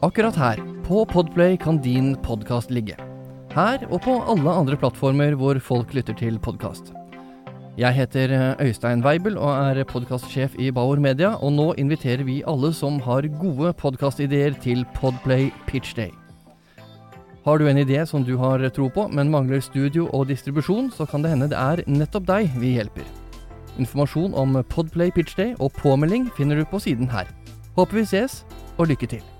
Akkurat her, på Podplay, kan din podkast ligge. Her og på alle andre plattformer hvor folk lytter til podkast. Jeg heter Øystein Weibel og er podkastsjef i Bauer Media, og nå inviterer vi alle som har gode podkastideer til Podplay Pitch Day. Har du en idé som du har tro på, men mangler studio og distribusjon, så kan det hende det er nettopp deg vi hjelper. Informasjon om Podplay Pitch Day og påmelding finner du på siden her. Håper vi ses, og lykke til.